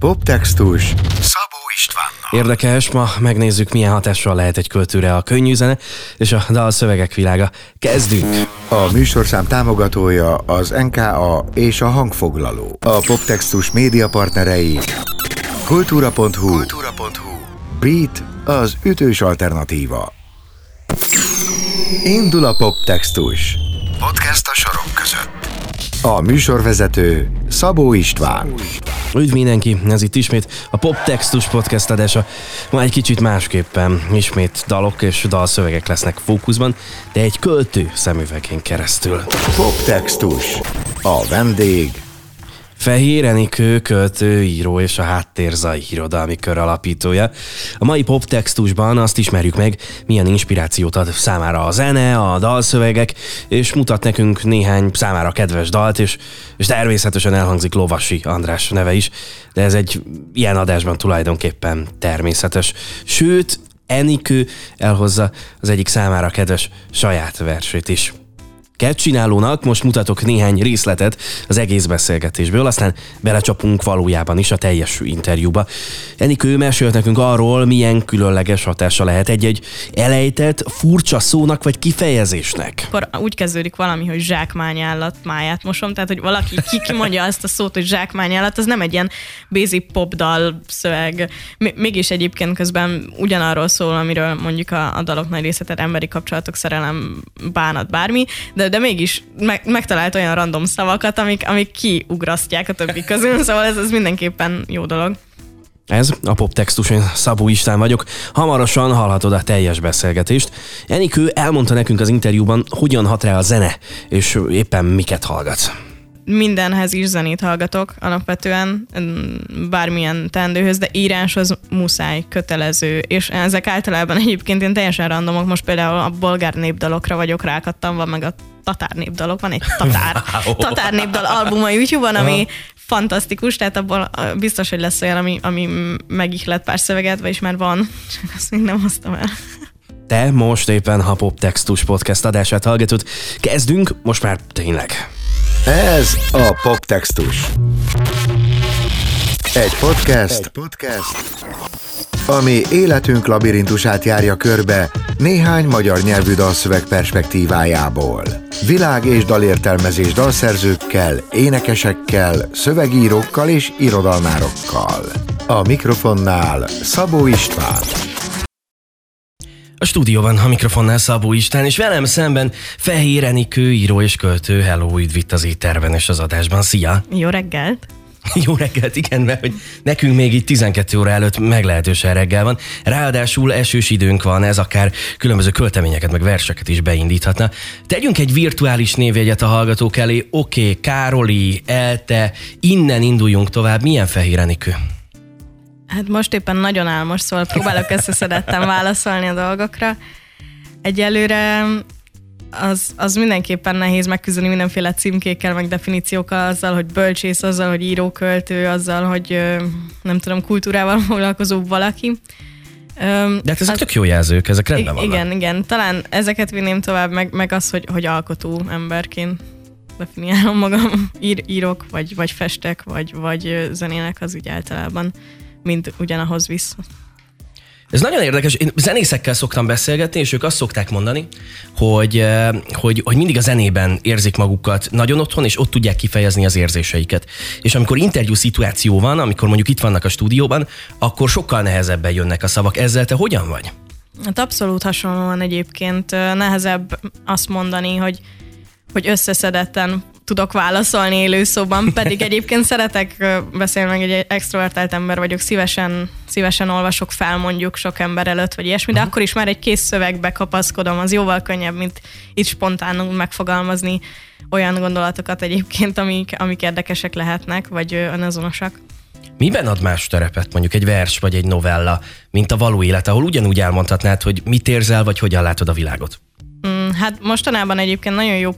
Poptextus Szabó Istvánnal. Érdekes, ma megnézzük, milyen hatással lehet egy költőre a könnyű zene és a dalszövegek világa. Kezdünk! A műsorszám támogatója az NKA és a hangfoglaló. A Poptextus média partnerei kultúra.hu, kultúra.hu. Beat az ütős alternatíva. Indul a Poptextus. Podcast a sorok között. A műsorvezető Szabó István. Üdv mindenki, ez itt ismét a Pop Textus Podcast adása. Ma egy kicsit másképpen, ismét dalok és dalszövegek lesznek fókuszban, de egy költő szemüvegén keresztül. Poptextus. A vendég Fehér Enikő, költő, író és a Háttérzai irodalmi kör alapítója. A mai poptextusban azt ismerjük meg, milyen inspirációt ad számára a zene, a dalszövegek, és mutat nekünk néhány számára kedves dalt, és, és természetesen elhangzik Lovasi András neve is, de ez egy ilyen adásban tulajdonképpen természetes. Sőt, Enikő elhozza az egyik számára kedves saját versét is csinálónak most mutatok néhány részletet az egész beszélgetésből, aztán belecsapunk valójában is a teljes interjúba. Enikő mesélt nekünk arról, milyen különleges hatása lehet egy-egy elejtett, furcsa szónak vagy kifejezésnek. Akkor úgy kezdődik valami, hogy zsákmányállat, máját mosom, tehát hogy valaki ki kimondja azt a szót, hogy zsákmányállat, az nem egy ilyen basic popdal szöveg. Mégis egyébként közben ugyanarról szól, amiről mondjuk a, a dalok nagy része, tehát emberi kapcsolatok, szerelem, bánat, bármi, de de mégis meg, megtalált olyan random szavakat, amik, amik kiugrasztják a többi közül, szóval ez, ez mindenképpen jó dolog. Ez a poptextus, én Szabó István vagyok. Hamarosan hallhatod a teljes beszélgetést. Enikő elmondta nekünk az interjúban, hogyan hat rá a zene, és éppen miket hallgatsz mindenhez is zenét hallgatok alapvetően, bármilyen tendőhöz, de íráshoz muszáj, kötelező, és ezek általában egyébként én teljesen randomok, most például a bolgár népdalokra vagyok rákattam, van meg a tatár népdalok, van egy tatár, wow. tatár népdal album a YouTube-on, ami fantasztikus, tehát abból biztos, hogy lesz olyan, ami, ami megihlet pár szöveget, vagyis már van, csak azt még nem hoztam el. Te most éppen a Pop Textus Podcast adását hallgatod. Kezdünk, most már tényleg. Ez a Poptextus. Egy podcast, Egy podcast, ami életünk labirintusát járja körbe néhány magyar nyelvű dalszöveg perspektívájából. Világ és dalértelmezés dalszerzőkkel, énekesekkel, szövegírókkal és irodalmárokkal. A mikrofonnál Szabó István. A stúdióban a mikrofonnál Szabó István, és velem szemben Fehér Enikő, író és költő. Hello, üdv itt az étterben és az adásban. Szia! Jó reggelt! Jó reggelt, igen, mert hogy nekünk még itt 12 óra előtt meglehetősen reggel van. Ráadásul esős időnk van, ez akár különböző költeményeket, meg verseket is beindíthatna. Tegyünk egy virtuális névjegyet a hallgatók elé. Oké, okay, Károli, Elte, innen induljunk tovább. Milyen Fehér Enikő? Hát most éppen nagyon álmos, szóval próbálok összeszedettem válaszolni a dolgokra. Egyelőre az, az mindenképpen nehéz megküzdeni mindenféle címkékkel, meg definíciókkal, azzal, hogy bölcsész, azzal, hogy íróköltő, azzal, hogy nem tudom, kultúrával foglalkozó valaki. De hát ezek az, tök jó jelzők, ezek rendben vannak. Igen, igen. Talán ezeket vinném tovább, meg, meg az, hogy, hogy alkotó emberként definiálom magam. Ír, írok, vagy, vagy festek, vagy, vagy zenének az úgy általában mind ugyanahoz vissza. Ez nagyon érdekes. Én zenészekkel szoktam beszélgetni, és ők azt szokták mondani, hogy, eh, hogy, hogy mindig a zenében érzik magukat nagyon otthon, és ott tudják kifejezni az érzéseiket. És amikor interjú szituáció van, amikor mondjuk itt vannak a stúdióban, akkor sokkal nehezebben jönnek a szavak. Ezzel te hogyan vagy? Hát abszolút hasonlóan egyébként nehezebb azt mondani, hogy hogy összeszedetten tudok válaszolni élőszóban, pedig egyébként szeretek beszélni, meg egy extrovertált ember vagyok, szívesen, szívesen olvasok fel mondjuk sok ember előtt, vagy ilyesmi, de uh-huh. akkor is már egy kész szövegbe kapaszkodom, az jóval könnyebb, mint itt spontánul megfogalmazni olyan gondolatokat egyébként, amik, amik érdekesek lehetnek, vagy önazonosak. Miben ad más terepet mondjuk egy vers vagy egy novella, mint a való élet, ahol ugyanúgy elmondhatnád, hogy mit érzel, vagy hogyan látod a világot? Mm, hát mostanában egyébként nagyon jó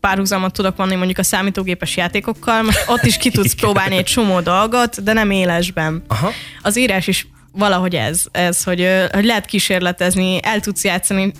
párhuzamot tudok mondani mondjuk a számítógépes játékokkal, most ott is ki tudsz próbálni egy csomó dolgot, de nem élesben. Aha. Az írás is valahogy ez, ez hogy, hogy lehet kísérletezni, el tudsz játszani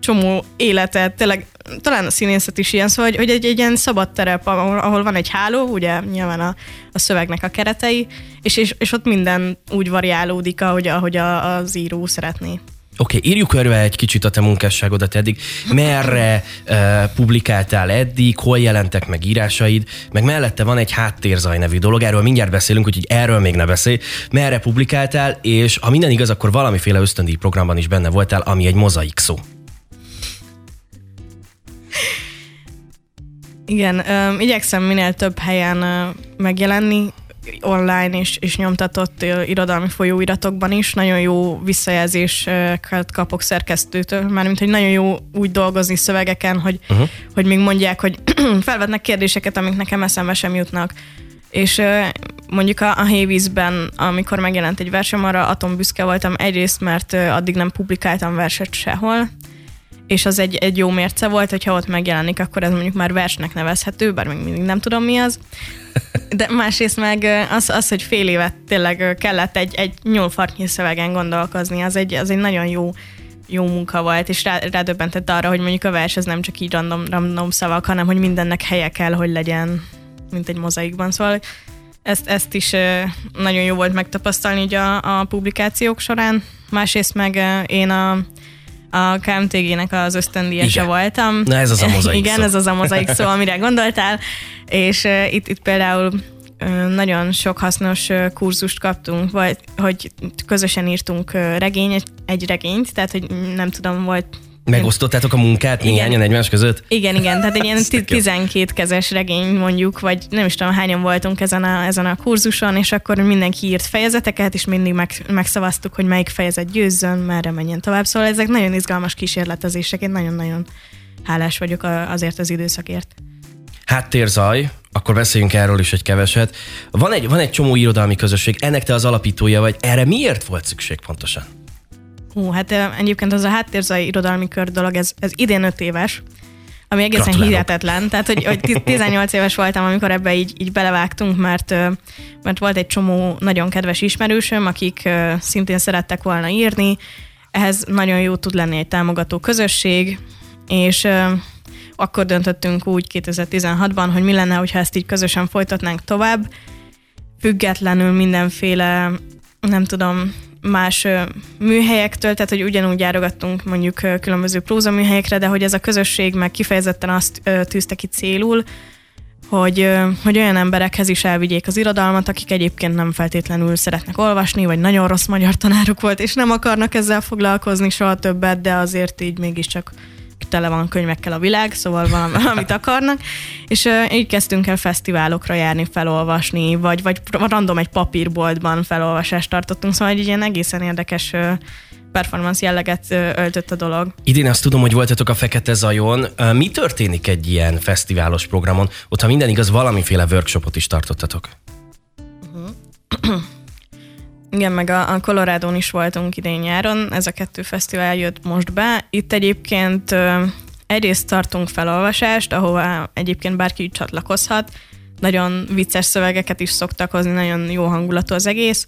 csomó életet, tényleg talán a színészet is ilyen, szóval hogy, hogy egy, egy ilyen szabad terep, ahol, ahol van egy háló, ugye nyilván a, a szövegnek a keretei, és, és, és ott minden úgy variálódik, ahogy, ahogy a, az író szeretné. Oké, okay, írjuk körbe egy kicsit a te munkásságodat eddig. Merre uh, publikáltál eddig, hol jelentek meg írásaid, meg mellette van egy háttérzaj nevű dolog, erről mindjárt beszélünk, úgyhogy erről még ne beszélj. Merre publikáltál, és ha minden igaz, akkor valamiféle ösztöndíj programban is benne voltál, ami egy mozaik szó. Igen, um, igyekszem minél több helyen uh, megjelenni, online és, és nyomtatott irodalmi folyóiratokban is. Nagyon jó visszajelzéseket kapok szerkesztőtől, mármint, hogy nagyon jó úgy dolgozni szövegeken, hogy, uh-huh. hogy még mondják, hogy felvetnek kérdéseket, amik nekem eszembe sem jutnak. És mondjuk a, a Hévízben, amikor megjelent egy versem, arra atombüszke voltam egyrészt, mert addig nem publikáltam verset sehol, és az egy, egy jó mérce volt, hogyha ott megjelenik, akkor ez mondjuk már versnek nevezhető, bár még mindig nem tudom mi az. De másrészt meg az, az hogy fél évet tényleg kellett egy, egy nyúlfartnyi szövegen gondolkozni, az egy, az egy nagyon jó, jó munka volt, és rá, rádöbbentett arra, hogy mondjuk a vers az nem csak így random, random szavak, hanem hogy mindennek helye kell, hogy legyen, mint egy mozaikban. Szóval ezt, ezt is nagyon jó volt megtapasztalni így a, a publikációk során. Másrészt meg én a a KMTG-nek az ösztöndíjasa voltam. Na ez az a mozaik Igen, szó. ez az a mozaik szó, amire gondoltál. És uh, itt, itt például nagyon sok hasznos kurzust kaptunk, vagy hogy közösen írtunk regény, egy regényt, tehát hogy nem tudom, volt Megosztottátok a munkát igen. néhányan egymás között? Igen, igen, tehát egy ilyen 12 kezes regény mondjuk, vagy nem is tudom hányan voltunk ezen a, ezen a kurzuson, és akkor mindenki írt fejezeteket, és mindig meg, megszavaztuk, hogy melyik fejezet győzzön, merre menjen tovább. Szóval ezek nagyon izgalmas kísérletezések, én nagyon-nagyon hálás vagyok azért az időszakért. Háttérzaj, akkor beszéljünk erről is egy keveset. Van egy, van egy csomó irodalmi közösség, ennek te az alapítója vagy. Erre miért volt szükség pontosan? Hú, hát egyébként az a háttérzai irodalmi kör dolog, ez, ez idén öt éves, ami egészen Gratulálok. hihetetlen. Tehát, hogy, hogy 18 éves voltam, amikor ebbe így, így belevágtunk, mert, mert volt egy csomó nagyon kedves ismerősöm, akik szintén szerettek volna írni. Ehhez nagyon jó tud lenni egy támogató közösség, és akkor döntöttünk úgy 2016-ban, hogy mi lenne, hogyha ezt így közösen folytatnánk tovább, függetlenül mindenféle, nem tudom, más műhelyektől, tehát hogy ugyanúgy járogattunk mondjuk különböző prózaműhelyekre, de hogy ez a közösség meg kifejezetten azt tűzte ki célul, hogy, hogy olyan emberekhez is elvigyék az irodalmat, akik egyébként nem feltétlenül szeretnek olvasni, vagy nagyon rossz magyar tanárok volt, és nem akarnak ezzel foglalkozni soha többet, de azért így mégiscsak tele van könyvekkel a világ, szóval valamit akarnak, és uh, így kezdtünk el fesztiválokra járni, felolvasni, vagy, vagy random egy papírboltban felolvasást tartottunk, szóval egy ilyen egészen érdekes uh, performance jelleget öltött a dolog. Idén azt tudom, hogy voltatok a Fekete Zajon. Mi történik egy ilyen fesztiválos programon? Ott, ha minden igaz, valamiféle workshopot is tartottatok. Uh-huh. Igen, meg a, a Colorado-n is voltunk idén nyáron, ez a kettő fesztivál jött most be. Itt egyébként egyrészt tartunk felolvasást, ahova egyébként bárki csatlakozhat. Nagyon vicces szövegeket is szoktak hozni, nagyon jó hangulatú az egész.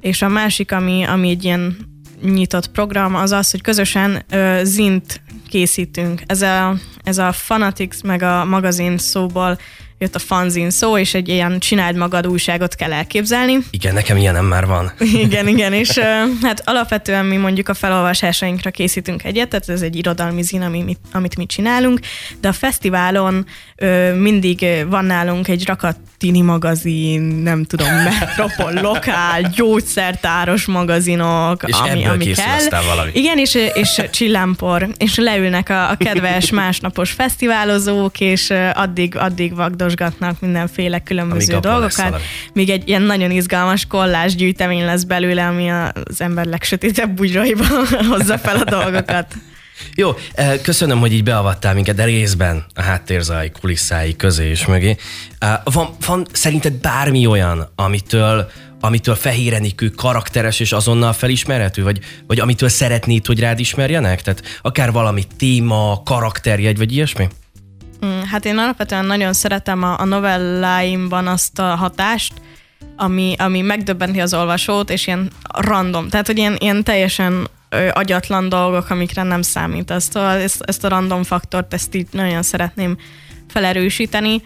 És a másik, ami, ami egy ilyen nyitott program, az az, hogy közösen ö, zint készítünk. Ez a, ez a Fanatics meg a magazin szóból jött a fanzin szó, és egy ilyen csináld magad újságot kell elképzelni. Igen, nekem ilyenem már van. Igen, igen, és hát alapvetően mi mondjuk a felolvasásainkra készítünk egyet, tehát ez egy irodalmi zin, ami, amit mi csinálunk, de a fesztiválon ö, mindig van nálunk egy rakat tini magazin, nem tudom, metropol, lokál, gyógyszertáros magazinok, és ami, ami kell. Valami. Igen, és, és csillámpor, és leülnek a, a kedves másnapos fesztiválozók, és addig, addig vagdosgatnak mindenféle különböző Amíg dolgokat, míg egy ilyen nagyon izgalmas kollás gyűjtemény lesz belőle, ami az ember legsötétebb bugyraiba hozza fel a dolgokat. Jó, eh, köszönöm, hogy így beavattál minket, de részben a háttérzai kulisszái közé és mögé. Eh, van, van szerinted bármi olyan, amitől, amitől fehérenikő karakteres és azonnal felismerhető, vagy, vagy amitől szeretnéd, hogy rád ismerjenek? Tehát akár valami téma, karakterjegy, vagy ilyesmi? Mm, hát én alapvetően nagyon szeretem a, a novelláimban azt a hatást, ami, ami megdöbbenti az olvasót, és ilyen random, tehát hogy ilyen, ilyen teljesen ö, agyatlan dolgok, amikre nem számít. Ezt a, ezt, ezt a random faktort, ezt így nagyon szeretném felerősíteni.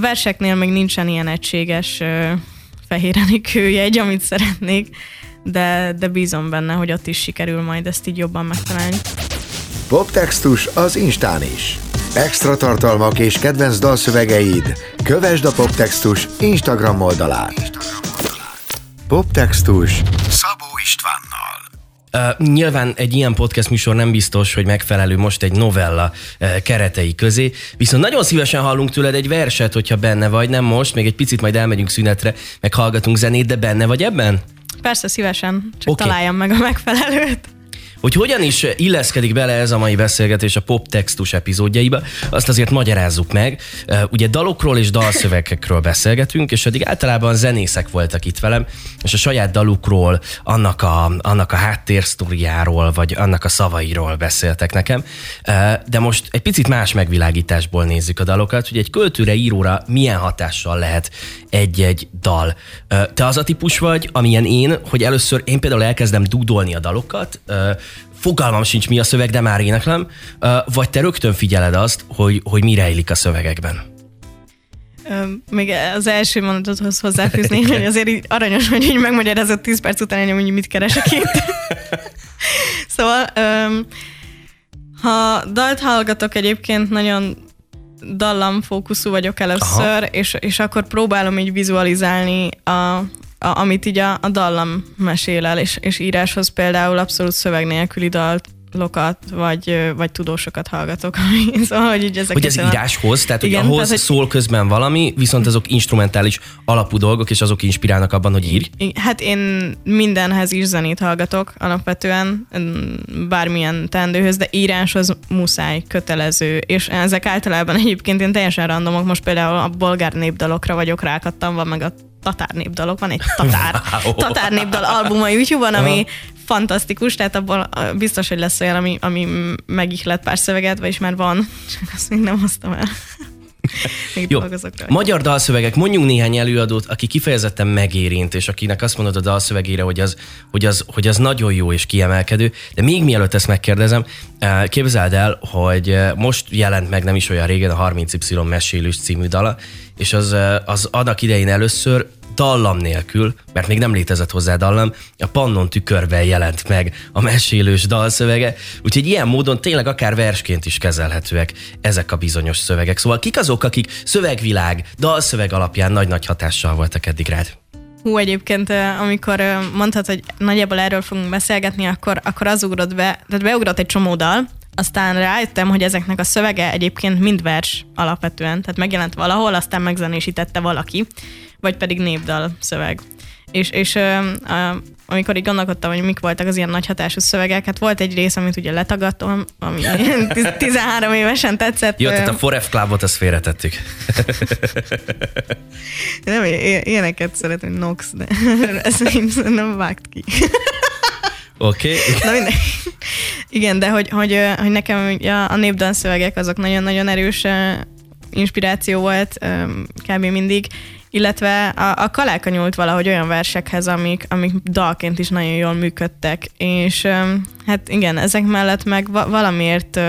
Verseknél még nincsen ilyen egységes ö, fehér egy, amit szeretnék, de, de bízom benne, hogy ott is sikerül majd ezt így jobban megtalálni. Poptextus az Instán is. Extra tartalmak és kedvenc dalszövegeid. Kövesd a Poptextus Instagram oldalát. Poptextus Szabó Istvánnal. Uh, nyilván egy ilyen podcast műsor nem biztos, hogy megfelelő most egy novella uh, keretei közé, viszont nagyon szívesen hallunk tőled egy verset, hogyha benne vagy, nem most, még egy picit majd elmegyünk szünetre, meg hallgatunk zenét, de benne vagy ebben? Persze, szívesen, csak okay. találjam meg a megfelelőt. Hogy hogyan is illeszkedik bele ez a mai beszélgetés a pop textus epizódjaiba, azt azért magyarázzuk meg. Ugye dalokról és dalszövegekről beszélgetünk, és eddig általában zenészek voltak itt velem, és a saját dalukról, annak a, annak a háttérsztoriáról, vagy annak a szavairól beszéltek nekem. De most egy picit más megvilágításból nézzük a dalokat, hogy egy költőre, íróra milyen hatással lehet egy-egy dal. Te az a típus vagy, amilyen én, hogy először én például elkezdem dúdolni a dalokat, fogalmam sincs mi a szöveg, de már éneklem, vagy te rögtön figyeled azt, hogy, hogy mi rejlik a szövegekben? Még az első mondatothoz hozzáfűzni, hogy azért így aranyos, hogy így megmagyarázott 10 perc után, hogy mit keresek itt. szóval, ha dalt hallgatok egyébként, nagyon dallamfókuszú vagyok először, és, és akkor próbálom így vizualizálni a, a, amit így a, a dallam mesél el, és, és íráshoz például abszolút szöveg nélküli dalt lokat, vagy, vagy tudósokat hallgatok. szóval, hogy így ezek hogy ez íráshoz, tehát igen, hogy ahhoz tehát, hogy... szól közben valami, viszont azok instrumentális alapú dolgok, és azok inspirálnak abban, hogy írj? Hát én mindenhez is zenét hallgatok alapvetően, bármilyen tendőhöz, de íráshoz muszáj, kötelező, és ezek általában egyébként én teljesen randomok, most például a bolgár népdalokra vagyok rákattam, van meg a tatár népdalok, van egy tatár, wow. tatár népdal album a YouTube-on, ami fantasztikus, tehát abból biztos, hogy lesz olyan, ami, ami megihlet pár szöveget, vagyis már van, csak azt még nem hoztam el. Jó. Magyar dalszövegek, mondjunk néhány előadót, aki kifejezetten megérint, és akinek azt mondod a dalszövegére, hogy az, hogy, az, hogy az nagyon jó és kiemelkedő. De még mielőtt ezt megkérdezem, eh, képzeld el, hogy eh, most jelent meg nem is olyan régen a 30Y mesélős című dala, és az, eh, az adak idején először dallam nélkül, mert még nem létezett hozzá dallam, a Pannon tükörben jelent meg a mesélős dalszövege, úgyhogy ilyen módon tényleg akár versként is kezelhetőek ezek a bizonyos szövegek. Szóval kik azok, akik szövegvilág, dalszöveg alapján nagy-nagy hatással voltak eddig rád? Hú, egyébként, amikor mondtad, hogy nagyjából erről fogunk beszélgetni, akkor, akkor az ugrott be, tehát beugrott egy csomó dal, aztán rájöttem, hogy ezeknek a szövege egyébként mind vers alapvetően, tehát megjelent valahol, aztán megzenésítette valaki, vagy pedig népdal szöveg. És, és uh, amikor így gondolkodtam, hogy mik voltak az ilyen nagy hatású szövegek, hát volt egy rész, amit ugye letagadtam, ami 13 évesen tetszett. Jó, tehát a Foref Clubot azt félretettük. nem, ilyeneket szeretem, Nox, de ezt nem vágt ki. Oké. Okay. Na Igen, de hogy, hogy, hogy nekem a, a népdal szövegek azok nagyon-nagyon erős inspiráció volt kb. mindig, illetve a, a kaláka nyúlt valahogy olyan versekhez, amik, amik dalként is nagyon jól működtek, és hát igen, ezek mellett meg valamiért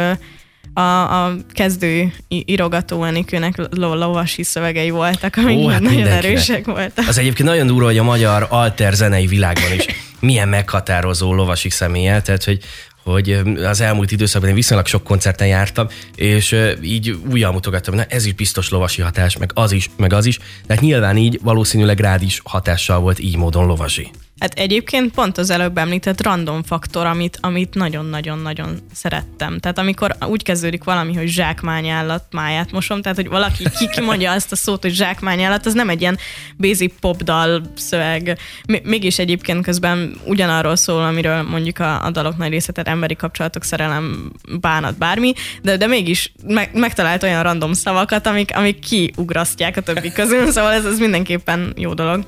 a, a kezdő írogató Enikőnek lovasi szövegei voltak, amik Ó, hát nagyon mindenkinek. erősek voltak. Az egyébként nagyon durva, hogy a magyar alter zenei világban is milyen meghatározó lovasi személye, tehát hogy hogy az elmúlt időszakban én viszonylag sok koncerten jártam, és így újra mutogattam, na ez is biztos lovasi hatás, meg az is, meg az is. Tehát nyilván így valószínűleg rád is hatással volt így módon lovasi. Hát egyébként pont az előbb említett random faktor, amit, amit nagyon-nagyon-nagyon szerettem. Tehát amikor úgy kezdődik valami, hogy zsákmányállat, máját mosom, tehát hogy valaki ki kimondja azt a szót, hogy zsákmányállat, az nem egy ilyen basic popdal szöveg. Mégis egyébként közben ugyanarról szól, amiről mondjuk a, a dalok nagy része, tehát emberi kapcsolatok, szerelem, bánat, bármi, de, de mégis meg, megtalált olyan random szavakat, amik, amik kiugrasztják a többi közül, szóval ez, ez mindenképpen jó dolog.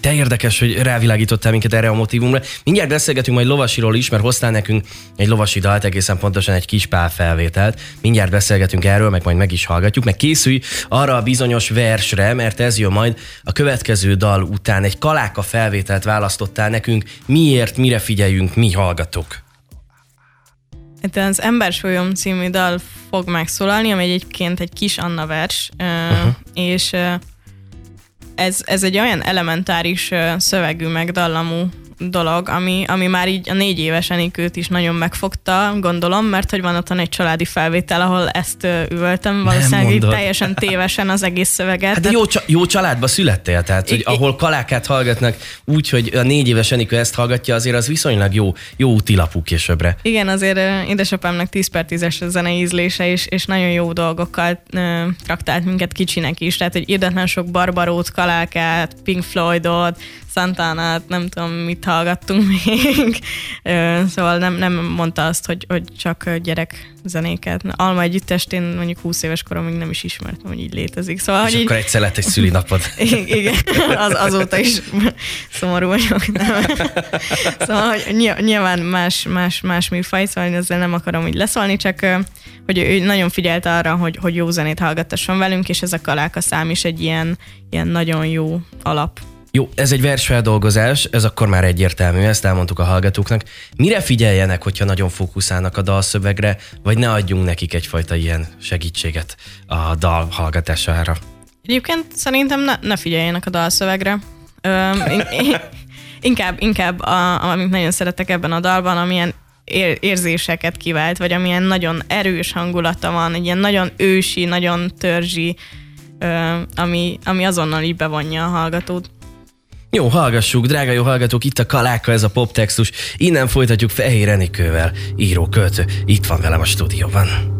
Te érdekes, hogy rávilágítottál minket erre a motivumra. Mindjárt beszélgetünk majd lovasiról is, mert hoztál nekünk egy lovasi dalt, egészen pontosan egy kis pál felvételt. Mindjárt beszélgetünk erről, meg majd meg is hallgatjuk, meg készülj arra a bizonyos versre, mert ez jön majd a következő dal után. Egy kaláka felvételt választottál nekünk. Miért, mire figyeljünk mi hallgatók? Itt az Embersólyom című dal fog megszólalni, ami egyébként egy kis Anna vers, uh-huh. és ez, ez egy olyan elementáris szövegű, meg dallamú dolog, ami, ami már így a négy éves Enikőt is nagyon megfogta, gondolom, mert hogy van otthon egy családi felvétel, ahol ezt üvöltem, valószínűleg így teljesen tévesen az egész szöveget. Hát de jó, jó családba születtél, tehát hogy ahol kalákát hallgatnak úgy, hogy a négy éves Enikő ezt hallgatja, azért az viszonylag jó, jó útilapú későbbre. Igen, azért édesapámnak 10 per 10-es a zene ízlése, és, és nagyon jó dolgokkal ö, traktált minket kicsinek is, tehát hogy érdetlen sok Barbarót, Kalákát, Pink Floydot, Santánát, nem tudom, mit hallgattunk még. Szóval nem, nem mondta azt, hogy, hogy csak gyerek zenéket. Alma együttest én mondjuk 20 éves koromig nem is ismertem, hogy így létezik. Szóval, És hogy akkor így... egyszer lett egy szülinapod. Igen, az, azóta is szomorú vagyok. Nem. Szóval hogy nyilván más, más, más műfaj, szóval ezzel nem akarom így leszólni, csak hogy ő nagyon figyelt arra, hogy, hogy jó zenét hallgattasson velünk, és ez a kaláka szám is egy ilyen, ilyen nagyon jó alap jó, ez egy versfeldolgozás, ez akkor már egyértelmű, ezt elmondtuk a hallgatóknak. Mire figyeljenek, hogyha nagyon fókuszálnak a dalszövegre, vagy ne adjunk nekik egyfajta ilyen segítséget a dal hallgatására? Egyébként szerintem ne, ne figyeljenek a dalszövegre. Ö, inkább, inkább a, amit nagyon szeretek ebben a dalban, amilyen ér, érzéseket kivált, vagy amilyen nagyon erős hangulata van, egy ilyen nagyon ősi, nagyon törzsi, ö, ami, ami azonnal így bevonja a hallgatót. Jó, hallgassuk, drága jó hallgatók, itt a Kaláka, ez a poptextus. Innen folytatjuk Fehér Enikővel, író, költő. Itt van velem a stúdióban.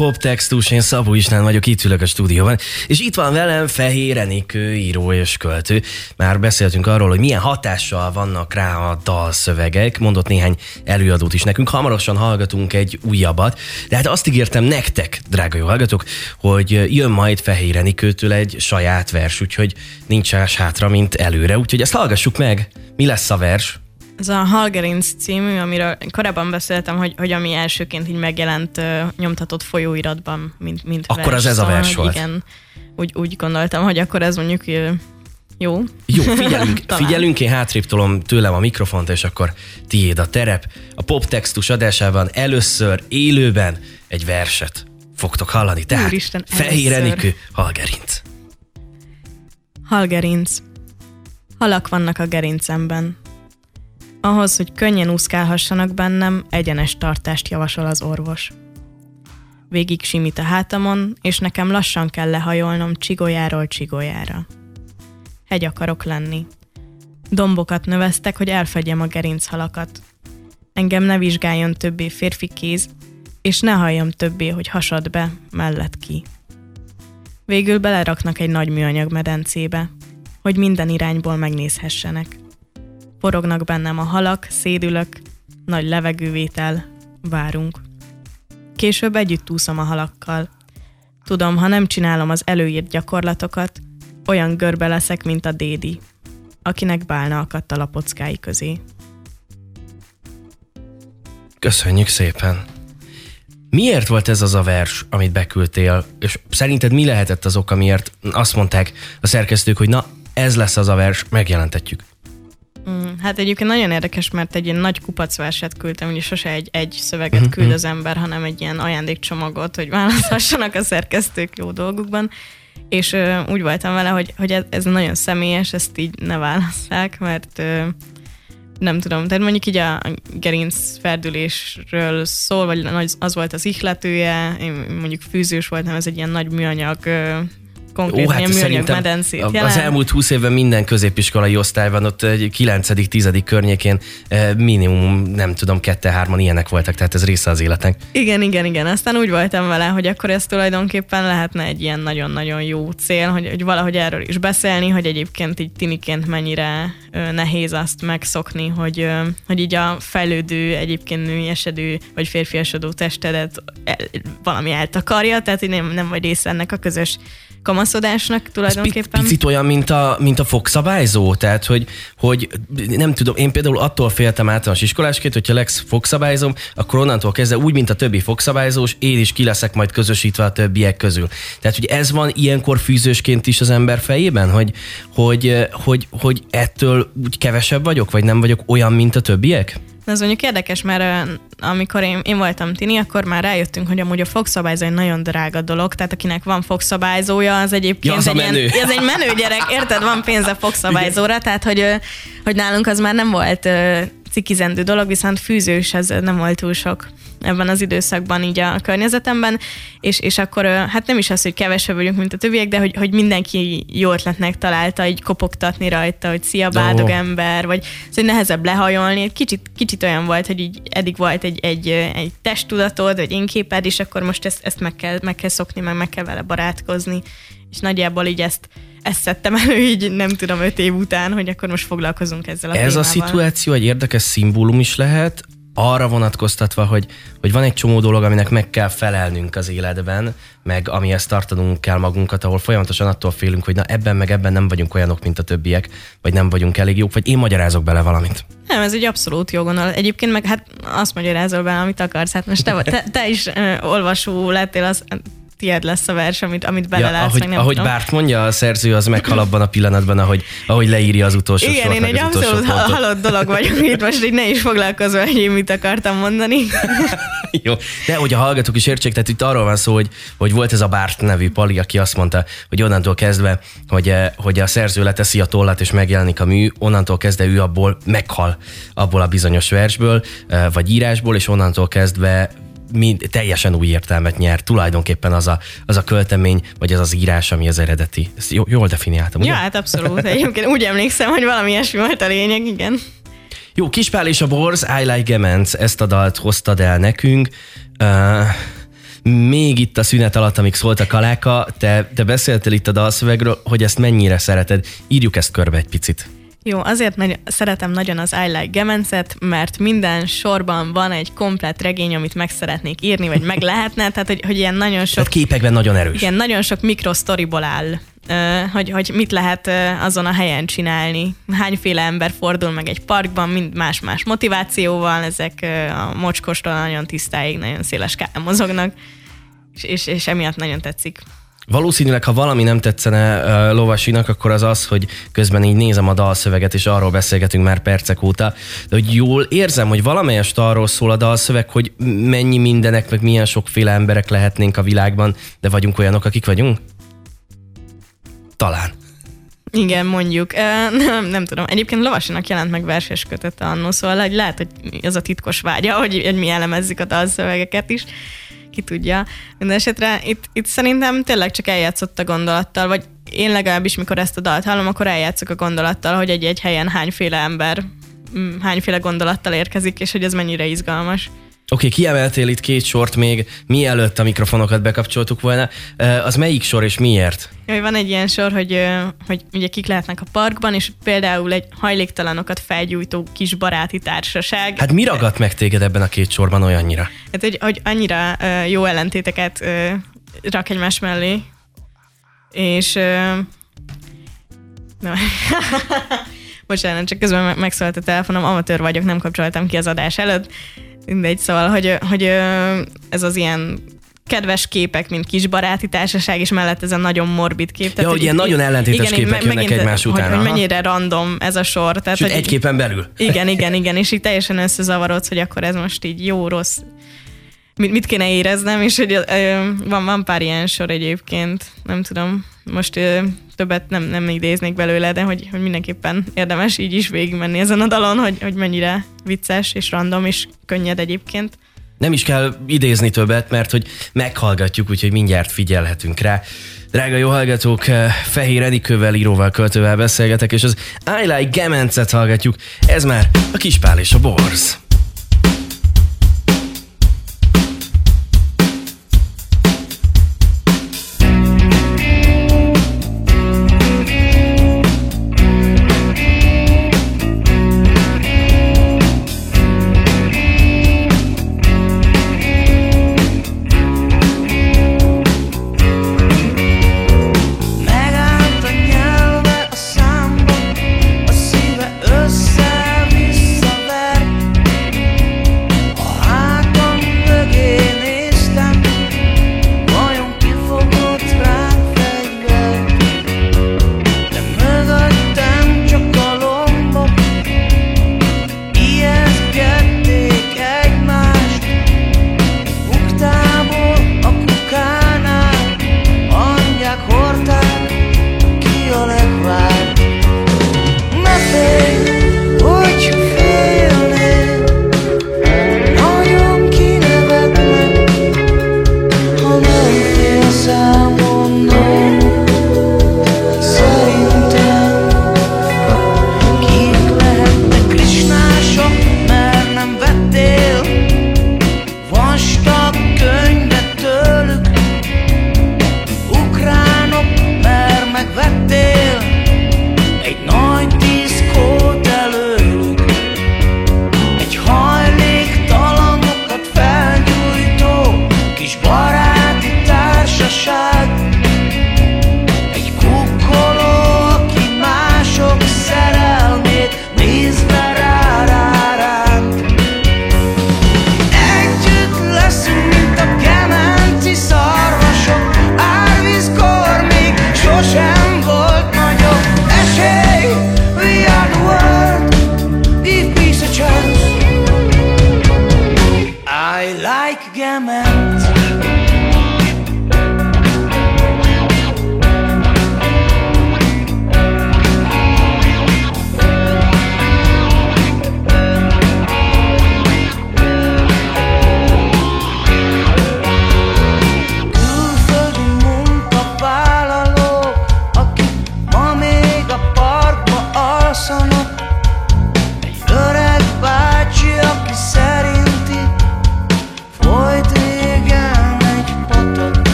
pop textus, én Szabó István vagyok, itt ülök a stúdióban, és itt van velem Fehér Enikő, író és költő. Már beszéltünk arról, hogy milyen hatással vannak rá a dalszövegek, mondott néhány előadót is nekünk, hamarosan hallgatunk egy újabbat, de hát azt ígértem nektek, drága jó hallgatók, hogy jön majd Fehér Enikőtől egy saját vers, úgyhogy nincs más hátra, mint előre, úgyhogy ezt hallgassuk meg. Mi lesz a vers? Ez a Halgerinc című, amiről korábban beszéltem, hogy, hogy ami elsőként így megjelent uh, nyomtatott folyóiratban, mint, mint Akkor az ez a vers volt. Igen, úgy, úgy gondoltam, hogy akkor ez mondjuk uh, jó. Jó, figyelünk, figyelünk, én hátrébb tolom tőlem a mikrofont, és akkor tiéd a terep. A pop textus adásában először élőben egy verset fogtok hallani. Tehát Úristen, Fehér először. Enikő, Halgerinc. Halgerinc. Halak vannak a gerincemben. Ahhoz, hogy könnyen úszkálhassanak bennem, egyenes tartást javasol az orvos. Végig simít a hátamon, és nekem lassan kell lehajolnom csigolyáról csigolyára. Hegy akarok lenni. Dombokat növesztek, hogy elfedjem a gerinchalakat. Engem ne vizsgáljon többé férfi kéz, és ne halljam többé, hogy hasad be, mellett ki. Végül beleraknak egy nagy műanyag medencébe, hogy minden irányból megnézhessenek. Forognak bennem a halak, szédülök, nagy levegővétel, várunk. Később együtt úszom a halakkal. Tudom, ha nem csinálom az előírt gyakorlatokat, olyan görbe leszek, mint a dédi, akinek bálna akadt a lapockái közé. Köszönjük szépen. Miért volt ez az a vers, amit beküldtél, és szerinted mi lehetett az oka, miért azt mondták a szerkesztők, hogy na, ez lesz az a vers, megjelentetjük. Mm, hát egyébként nagyon érdekes, mert egy ilyen nagy kupacverset küldtem, ugye sose egy, egy szöveget küld az ember, hanem egy ilyen ajándékcsomagot, hogy választhassanak a szerkesztők jó dolgukban. És ö, úgy voltam vele, hogy, hogy ez, ez nagyon személyes, ezt így ne válasszák, mert ö, nem tudom, tehát mondjuk így a gerinc ferdülésről szól, vagy az- volt az ihletője, én mondjuk fűzős voltam, ez egy ilyen nagy műanyag, konkrét Ó, hát műanyag medencét a- az jelent. elmúlt 20 évben minden középiskolai osztályban ott egy 9.-10. környékén eh, minimum, nem tudom, kette-hárman ilyenek voltak, tehát ez része az életnek. Igen, igen, igen. Aztán úgy voltam vele, hogy akkor ez tulajdonképpen lehetne egy ilyen nagyon-nagyon jó cél, hogy, hogy valahogy erről is beszélni, hogy egyébként így tiniként mennyire ö, nehéz azt megszokni, hogy, ö, hogy így a fejlődő, egyébként nőiesedő vagy férfiasodó testedet el, valami eltakarja, tehát így nem, nem vagy része ennek a közös kamaszodásnak tulajdonképpen. picit olyan, mint a, mint a fogszabályzó, tehát hogy, hogy nem tudom, én például attól féltem általános iskolásként, hogyha lesz fogszabályzom, akkor onnantól kezdve úgy, mint a többi fogszabályzós, én is ki leszek majd közösítve a többiek közül. Tehát, hogy ez van ilyenkor fűzősként is az ember fejében, hogy, hogy, hogy, hogy ettől úgy kevesebb vagyok, vagy nem vagyok olyan, mint a többiek? Ez mondjuk érdekes, mert amikor én, én voltam tini, akkor már rájöttünk, hogy amúgy a fogszabályzó egy nagyon drága dolog, tehát akinek van fogszabályzója, az egyébként Ja, az egy menő. Ilyen, az egy menő gyerek, érted? Van pénze fogszabályzóra, tehát hogy, hogy nálunk az már nem volt cikizendő dolog, viszont fűzős ez nem volt túl sok ebben az időszakban így a környezetemben, és, és akkor hát nem is az, hogy kevesebb vagyunk, mint a többiek, de hogy, hogy mindenki jó ötletnek találta így kopogtatni rajta, hogy szia, bádog ember, vagy szóval nehezebb lehajolni. Kicsit, kicsit olyan volt, hogy így eddig volt egy, egy, egy testtudatod, vagy én képed, és akkor most ezt, ezt meg, kell, meg kell szokni, meg meg kell vele barátkozni. És nagyjából így ezt, ezt szedtem elő így, nem tudom, öt év után, hogy akkor most foglalkozunk ezzel a Ez a témával. szituáció egy érdekes szimbólum is lehet, arra vonatkoztatva, hogy, hogy van egy csomó dolog, aminek meg kell felelnünk az életben, meg amihez tartanunk kell magunkat, ahol folyamatosan attól félünk, hogy na ebben meg ebben nem vagyunk olyanok, mint a többiek, vagy nem vagyunk elég jók, vagy én magyarázok bele valamit. Nem, ez egy abszolút jó gondolat. Egyébként meg hát azt magyarázol be, amit akarsz. Hát most te, te, te is ö, olvasó lettél, az tied lesz a vers, amit, amit belelátsz, ahogy, meg nem ahogy tudom. Bárt mondja, a szerző az meghal abban a pillanatban, ahogy, ahogy leírja az utolsó Igen, sort, én egy abszolút pontot. halott dolog vagyok itt, most így ne is foglalkozol, hogy én mit akartam mondani. Jó, de hogy a hallgatók is értsék, tehát itt arról van szó, hogy, hogy volt ez a Bárt nevű pali, aki azt mondta, hogy onnantól kezdve, hogy, eh, hogy a szerző leteszi a tollat és megjelenik a mű, onnantól kezdve ő abból meghal abból a bizonyos versből, eh, vagy írásból, és onnantól kezdve mind, teljesen új értelmet nyer. Tulajdonképpen az a, az a költemény, vagy az az írás, ami az eredeti. Ezt jól, jól definiáltam, ugye? Ja, hát abszolút. Egyébként úgy emlékszem, hogy valami ilyesmi volt a lényeg, igen. Jó, Kispál és a Borz, I Like Gemens, ezt a dalt hoztad el nekünk. Uh, még itt a szünet alatt, amíg szólt a kaláka, te, te beszéltél itt a dalszövegről, hogy ezt mennyire szereted. Írjuk ezt körbe egy picit. Jó, azért nagy, szeretem nagyon az I Like Gemencet, mert minden sorban van egy komplet regény, amit meg szeretnék írni, vagy meg lehetne, tehát hogy, hogy ilyen nagyon sok... Tehát képekben nagyon erős. Igen, nagyon sok mikrosztoriból áll, hogy, hogy mit lehet azon a helyen csinálni. Hányféle ember fordul meg egy parkban, mind más-más motivációval, ezek a mocskostól nagyon tisztáig, nagyon széles mozognak, és, és, és emiatt nagyon tetszik. Valószínűleg, ha valami nem tetszene uh, Lovasinak, akkor az az, hogy közben így nézem a dalszöveget, és arról beszélgetünk már percek óta, de hogy jól érzem, hogy valamelyest arról szól a dalszöveg, hogy mennyi mindenek, meg milyen sokféle emberek lehetnénk a világban, de vagyunk olyanok, akik vagyunk? Talán. Igen, mondjuk. Nem, nem tudom. Egyébként Lovasinak jelent meg verses kötete annó, szóval lehet, hogy ez a titkos vágya, hogy, hogy mi elemezzük a dalszövegeket is ki tudja. Mindenesetre itt, itt szerintem tényleg csak eljátszott a gondolattal, vagy én legalábbis, mikor ezt a dalt hallom, akkor eljátszok a gondolattal, hogy egy-egy helyen hányféle ember, mm, hányféle gondolattal érkezik, és hogy ez mennyire izgalmas. Oké, okay, kiemeltél itt két sort még, mielőtt a mikrofonokat bekapcsoltuk volna. Az melyik sor és miért? Jaj, van egy ilyen sor, hogy, hogy ugye kik lehetnek a parkban, és például egy hajléktalanokat felgyújtó kis baráti társaság. Hát mi ragadt meg téged ebben a két sorban olyannyira? Hát, hogy, hogy annyira jó ellentéteket rak egymás mellé, és nem. Bocsánat, csak közben megszólt a telefonom, amatőr vagyok, nem kapcsoltam ki az adás előtt mindegy, szóval, hogy, hogy ez az ilyen kedves képek, mint kis baráti társaság, és mellett ez a nagyon morbid kép. Tehát, ja, hogy ilyen nagyon ellentétes igen, képek jönnek egymás után. Hogy, hogy mennyire random ez a sor. Tehát, Sőt, hogy, egy képen belül. Igen, igen, igen, és így teljesen összezavarodsz, hogy akkor ez most így jó, rossz, mit, mit kéne éreznem, és hogy ö, van, van pár ilyen sor egyébként, nem tudom, most ö, többet nem, nem idéznék belőle, de hogy, hogy mindenképpen érdemes így is végigmenni ezen a dalon, hogy, hogy mennyire vicces és random és könnyed egyébként. Nem is kell idézni többet, mert hogy meghallgatjuk, úgyhogy mindjárt figyelhetünk rá. Drága jó hallgatók, Fehér Enikővel, íróval, költővel beszélgetek, és az I Like Gemencet hallgatjuk. Ez már a Kispál és a Borz.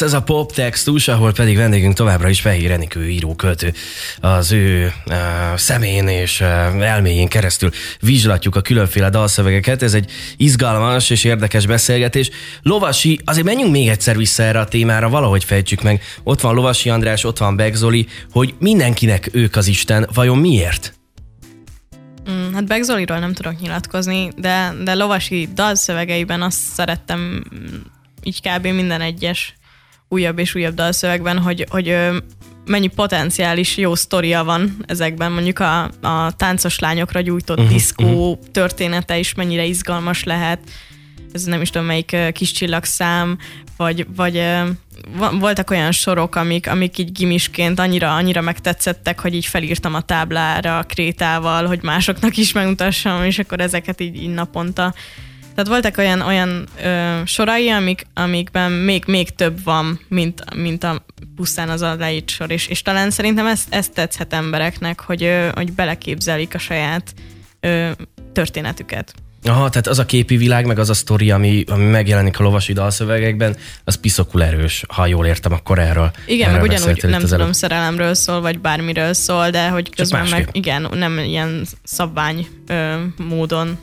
Gemens, ez a pop textus, ahol pedig vendégünk továbbra is Fehér Enikő író költő. Az ő uh, szemén és uh, elméjén keresztül vizslatjuk a különféle dalszövegeket. Ez egy izgalmas és érdekes beszélgetés. Lovasi, azért menjünk még egyszer vissza erre a témára, valahogy fejtsük meg. Ott van Lovasi András, ott van Begzoli, hogy mindenkinek ők az Isten. Vajon miért? Mm, Hát Beck Zoliról nem tudok nyilatkozni, de, de lovasi dalszövegeiben azt szerettem mm, így kb. minden egyes újabb és újabb dalszövegben, hogy, hogy mennyi potenciális jó sztoria van ezekben, mondjuk a, a táncos lányokra gyújtott uh-huh, diszkó uh-huh. története is mennyire izgalmas lehet, ez nem is tudom melyik kis csillagszám, vagy, vagy voltak olyan sorok, amik, amik így gimisként annyira, annyira megtetszettek, hogy így felírtam a táblára krétával, hogy másoknak is megmutassam, és akkor ezeket így, így naponta. Tehát voltak olyan, olyan ö, sorai, amik, amikben még, még több van, mint, mint a pusztán az a leírt sor, és, és talán szerintem ezt, ezt tetszhet embereknek, hogy, ö, hogy beleképzelik a saját ö, történetüket. Aha, tehát az a képi világ, meg az a sztori, ami, ami megjelenik a lovasi dalszövegekben, az piszokul erős, ha jól értem, akkor erről. Igen, erről meg ugyanúgy nem tudom, előbb. szerelemről szól, vagy bármiről szól, de hogy közben meg igen, nem ilyen szabvány ö, módon.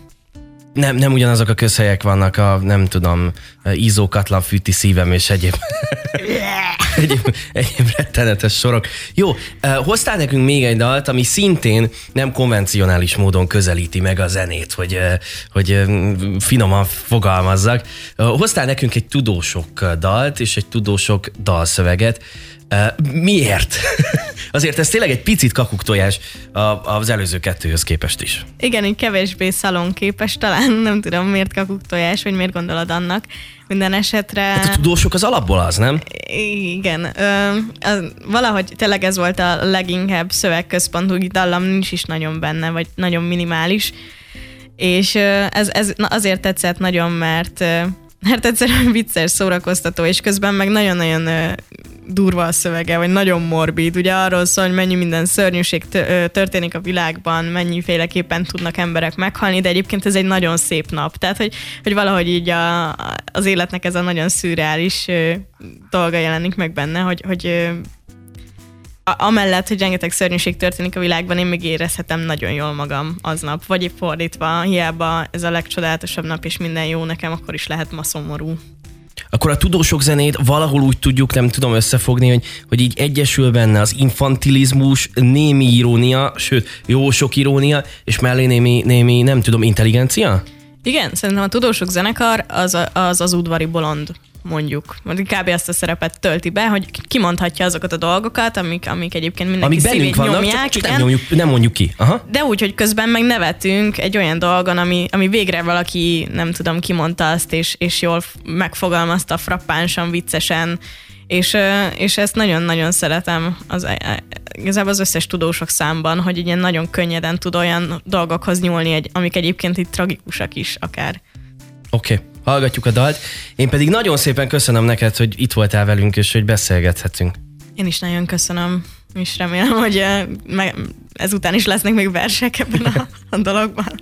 Nem, nem ugyanazok a közhelyek vannak, a nem tudom, ízókatlan fűti szívem és egyéb, egyéb, egyéb rettenetes sorok. Jó, eh, hoztál nekünk még egy dalt, ami szintén nem konvencionális módon közelíti meg a zenét, hogy, eh, hogy eh, finoman fogalmazzak. Hoztál nekünk egy tudósok dalt és egy tudósok dalszöveget. Miért? Azért ez tényleg egy picit kakuktojás az előző kettőhöz képest is. Igen, így kevésbé szalonképes, talán nem tudom miért kakuk tojás, vagy miért gondolod annak. Minden esetre... Hát a tudósok az alapból az, nem? Igen, ö, az, valahogy tényleg ez volt a leginkább szövegközpontú dallam, nincs is nagyon benne, vagy nagyon minimális. És ez, ez azért tetszett nagyon, mert, mert egyszerűen vicces, szórakoztató, és közben meg nagyon-nagyon durva a szövege, vagy nagyon morbid. Ugye arról szól, hogy mennyi minden szörnyűség történik a világban, mennyiféleképpen tudnak emberek meghalni, de egyébként ez egy nagyon szép nap. Tehát, hogy, hogy valahogy így a, az életnek ez a nagyon szürreális dolga jelenik meg benne, hogy, hogy amellett, hogy rengeteg szörnyűség történik a világban, én még érezhetem nagyon jól magam aznap. Vagy épp fordítva, hiába ez a legcsodálatosabb nap, és minden jó nekem, akkor is lehet ma szomorú. akkor a tudósok zenét valahol úgy tudjuk, nem tudom összefogni, hogy, hogy így egyesül benne az infantilizmus, némi irónia, sőt, jó sok irónia, és mellé némi, némi nem tudom, intelligencia? Igen, szerintem a tudósok zenekar az az, az udvari bolond mondjuk. Kb. azt a szerepet tölti be, hogy kimondhatja azokat a dolgokat, amik, amik egyébként mindenki Amik szívét vannak, nyomják. csak, csak igen. nem, nyomjuk, nem mondjuk ki. Aha. De úgy, hogy közben meg nevetünk egy olyan dolgon, ami, ami végre valaki, nem tudom, kimondta azt, és, és jól megfogalmazta frappánsan, viccesen, és, és ezt nagyon-nagyon szeretem az, e- igazából az összes tudósok számban, hogy ilyen nagyon könnyeden tud olyan dolgokhoz nyúlni, egy, amik egyébként itt tragikusak is akár. Oké, okay. Hallgatjuk a dalt. Én pedig nagyon szépen köszönöm neked, hogy itt voltál velünk, és hogy beszélgethetünk. Én is nagyon köszönöm, és remélem, hogy me- ezután is lesznek még versek ebben a, a dologban.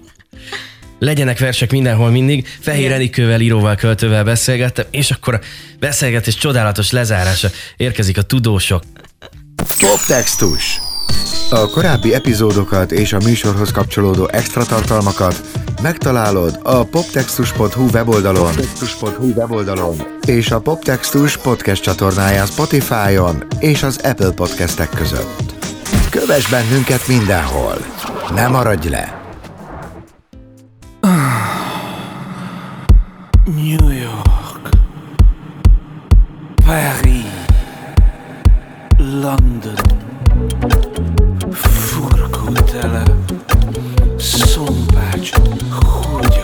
Legyenek versek mindenhol mindig. Fehér Enikővel, íróval, költővel beszélgettem, és akkor a beszélgetés csodálatos lezárása érkezik a tudósok. Poptextus. A korábbi epizódokat és a műsorhoz kapcsolódó extra tartalmakat megtalálod a poptextus.hu weboldalon, poptextus.hu weboldalon és a Poptextus podcast csatornáján Spotify-on és az Apple podcastek között. Kövess bennünket mindenhol! Ne maradj le! New York, Paris, London, So Sumpać, chuj.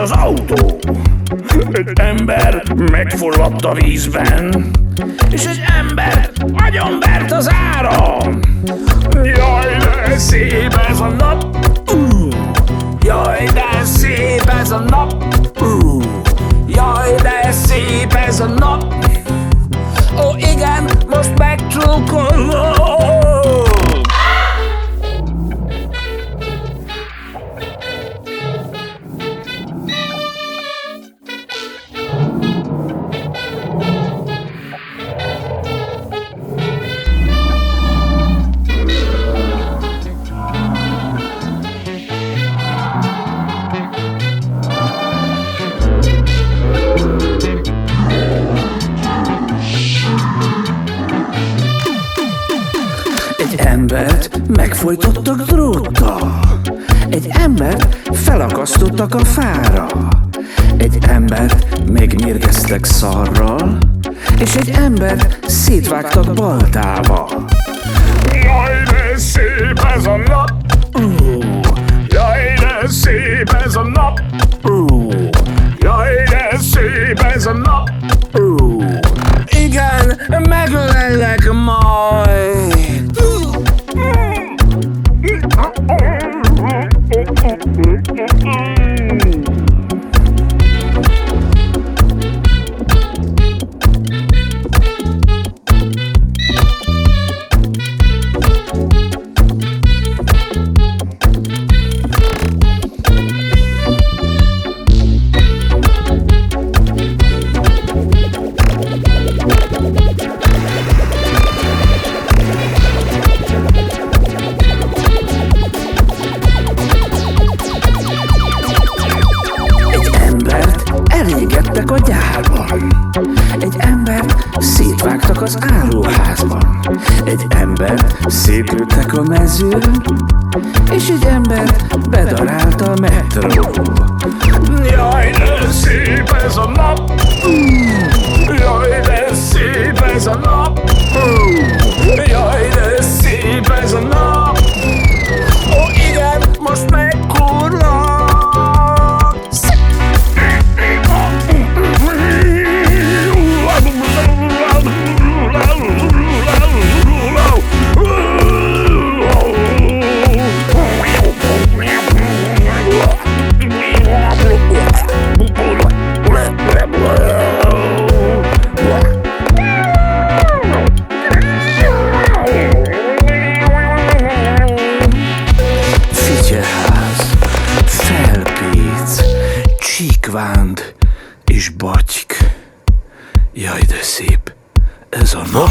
Az autó. Egy ember megfulladt a vízben. És egy ember agyonvert az áram. Jaj, de szép ez a nap. Ú, Jaj, de szép ez a nap. Ú, Jaj, de szép ez a nap. Ó, igen, most megcsókolom. Embert megfojtottak dróttal. Egy embert felakasztottak a fára. Egy embert megmérgeztek szarral. És egy embert szétvágtak baltával. Jaj, de szép ez a nap! Ú, Jaj, de szép ez a nap! Ú, Jaj, de szép ez a nap! Ú, Igen, megölellek majd!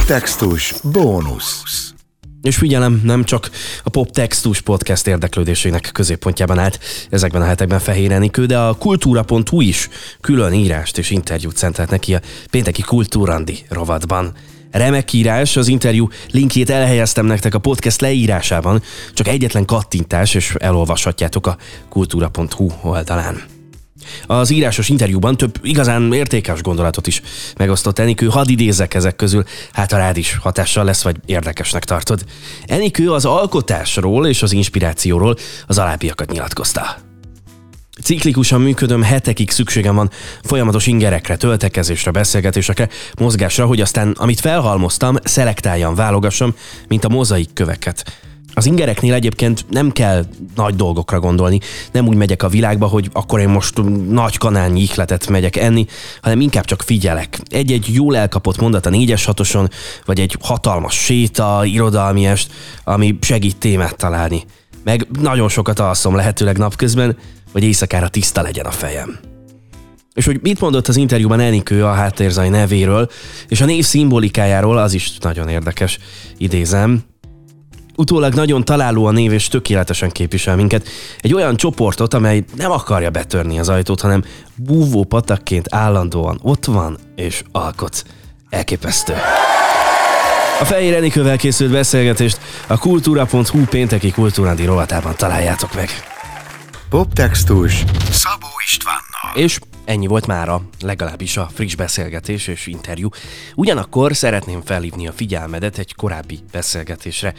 Poptextus bónusz. És figyelem, nem csak a Poptextus podcast érdeklődésének középpontjában állt ezekben a hetekben Fehér Enikő, de a kultúra.hu is külön írást és interjút szentelt neki a pénteki Kultúrandi rovatban. Remek írás, az interjú linkjét elhelyeztem nektek a podcast leírásában, csak egyetlen kattintás, és elolvashatjátok a kultúra.hu oldalán. Az írásos interjúban több igazán értékes gondolatot is megosztott Enikő, hadd idézek ezek közül, hát a rád is hatással lesz, vagy érdekesnek tartod. Enikő az alkotásról és az inspirációról az alábbiakat nyilatkozta. Ciklikusan működöm, hetekig szükségem van folyamatos ingerekre, töltekezésre, beszélgetésekre, mozgásra, hogy aztán, amit felhalmoztam, szelektáljam, válogassam, mint a mozaik köveket. Az ingereknél egyébként nem kell nagy dolgokra gondolni, nem úgy megyek a világba, hogy akkor én most nagy kanálnyi ihletet megyek enni, hanem inkább csak figyelek. Egy-egy jól elkapott mondat a 4-es hatoson, vagy egy hatalmas séta, irodalmi est, ami segít témát találni. Meg nagyon sokat alszom lehetőleg napközben, hogy éjszakára tiszta legyen a fejem. És hogy mit mondott az interjúban Enikő a háttérzai nevéről, és a név szimbolikájáról, az is nagyon érdekes, idézem. Utólag nagyon találó a név, és tökéletesen képvisel minket. Egy olyan csoportot, amely nem akarja betörni az ajtót, hanem búvó patakként állandóan ott van és alkot. Elképesztő. A Fehér Enikővel készült beszélgetést a kultúra.hu pénteki kultúrandi rovatában találjátok meg. Poptextus Szabó Istvánnal. És ennyi volt mára, legalábbis a friss beszélgetés és interjú. Ugyanakkor szeretném felhívni a figyelmedet egy korábbi beszélgetésre.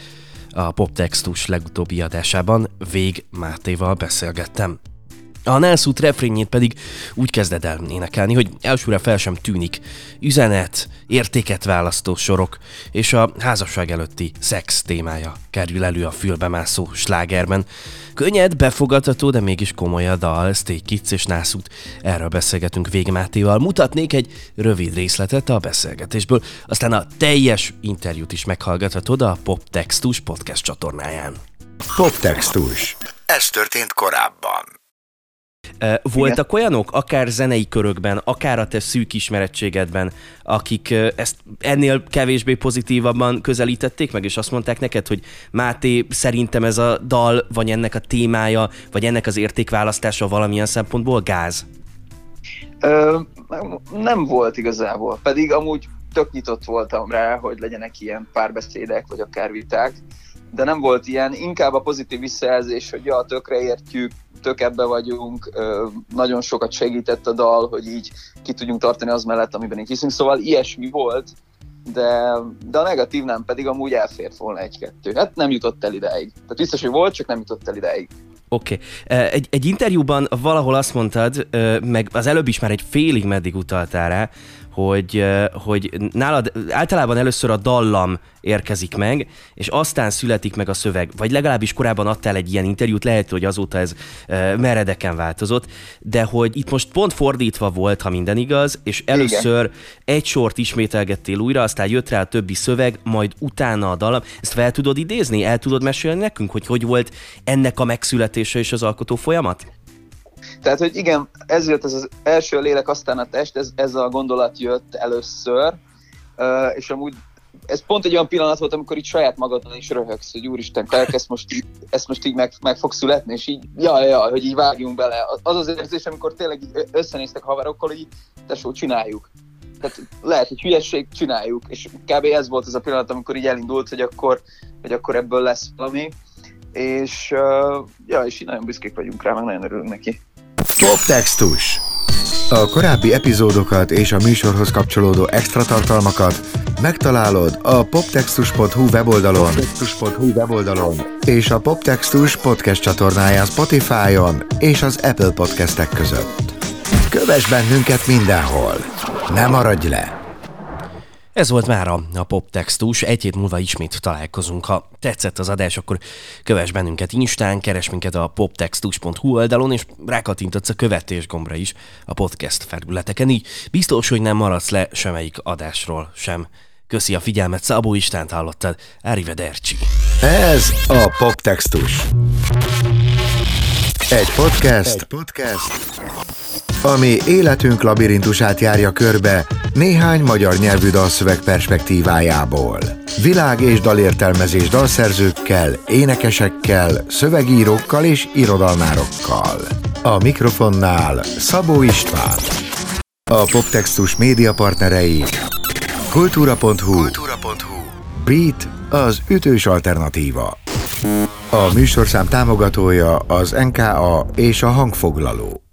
A Poptextus legutóbbi adásában Vég Mátéval beszélgettem. A Nelszút refrényét pedig úgy kezded el énekelni, hogy elsőre fel sem tűnik. Üzenet, értéket választó sorok és a házasság előtti szex témája kerül elő a fülbemászó slágerben. Könnyed, befogadható, de mégis komoly a dal, Stay Kids és Nászút. Erről beszélgetünk Végmátéval. Mutatnék egy rövid részletet a beszélgetésből, aztán a teljes interjút is meghallgathatod a Poptextus podcast csatornáján. Poptextus. Ez történt korábban. Voltak olyanok, akár zenei körökben, akár a te szűk ismerettségedben, akik ezt ennél kevésbé pozitívabban közelítették meg, és azt mondták neked, hogy Máté, szerintem ez a dal, vagy ennek a témája, vagy ennek az értékválasztása valamilyen szempontból gáz? Ö, nem volt igazából, pedig amúgy tök nyitott voltam rá, hogy legyenek ilyen párbeszédek, vagy akár viták, de nem volt ilyen, inkább a pozitív visszajelzés, hogy ja, tökre értjük, tök ebbe vagyunk, nagyon sokat segített a dal, hogy így ki tudjunk tartani az mellett, amiben így hiszünk, szóval ilyesmi volt, de, de a negatív nem, pedig amúgy elfért volna egy-kettő. Hát nem jutott el ideig. Tehát biztos, hogy volt, csak nem jutott el ideig. Oké. Okay. Egy, egy interjúban valahol azt mondtad, meg az előbb is már egy félig meddig utaltál rá, hogy, hogy nálad általában először a dallam érkezik meg, és aztán születik meg a szöveg. Vagy legalábbis korábban adtál egy ilyen interjút, lehet, hogy azóta ez meredeken változott, de hogy itt most pont fordítva volt, ha minden igaz, és először Igen. egy sort ismételgettél újra, aztán jött rá a többi szöveg, majd utána a dallam. Ezt fel tudod idézni? El tudod mesélni nekünk, hogy hogy volt ennek a megszületése és az alkotó folyamat? Tehát, hogy igen, ez jött ez az első lélek, aztán a test, ez, ez a gondolat jött először, ö, és amúgy ez pont egy olyan pillanat volt, amikor így saját magadon is röhögsz, hogy úristen, Clark, ezt most így, ezt most így meg, meg fog születni, és így, jaj, jaj, hogy így vágjunk bele. Az az érzés, amikor tényleg így összenéztek haverokkal, hogy így, tesó, csináljuk. Tehát lehet, hogy hülyesség, csináljuk. És kb. ez volt az a pillanat, amikor így elindult, hogy akkor, hogy akkor ebből lesz valami. És, uh, ja, és így nagyon büszkék vagyunk rá, meg nagyon örülünk neki. Poptextus. A korábbi epizódokat és a műsorhoz kapcsolódó extra tartalmakat megtalálod a poptextus.hu weboldalon, poptextus.hu weboldalon és a Poptextus podcast csatornáján Spotify-on és az Apple podcastek között. Kövess bennünket mindenhol! Ne maradj le! Ez volt már a, a poptextus, egy hét múlva ismét találkozunk. Ha tetszett az adás, akkor kövess bennünket Instán, keres minket a poptextus.hu oldalon, és rákattinthatsz a követés gombra is a podcast felületeken, így biztos, hogy nem maradsz le semmelyik adásról sem. Köszi a figyelmet, Szabó Istánt hallottad, Arrivederci. Ez a Poptextus. Egy podcast, Egy podcast, ami életünk labirintusát járja körbe néhány magyar nyelvű dalszöveg perspektívájából. Világ és dalértelmezés dalszerzőkkel, énekesekkel, szövegírókkal és irodalmárokkal. A mikrofonnál Szabó István. A Poptextus média partnerei Kultúra.hu, Kultúra.hu. Beat az ütős alternatíva. A műsorszám támogatója az NKA és a hangfoglaló.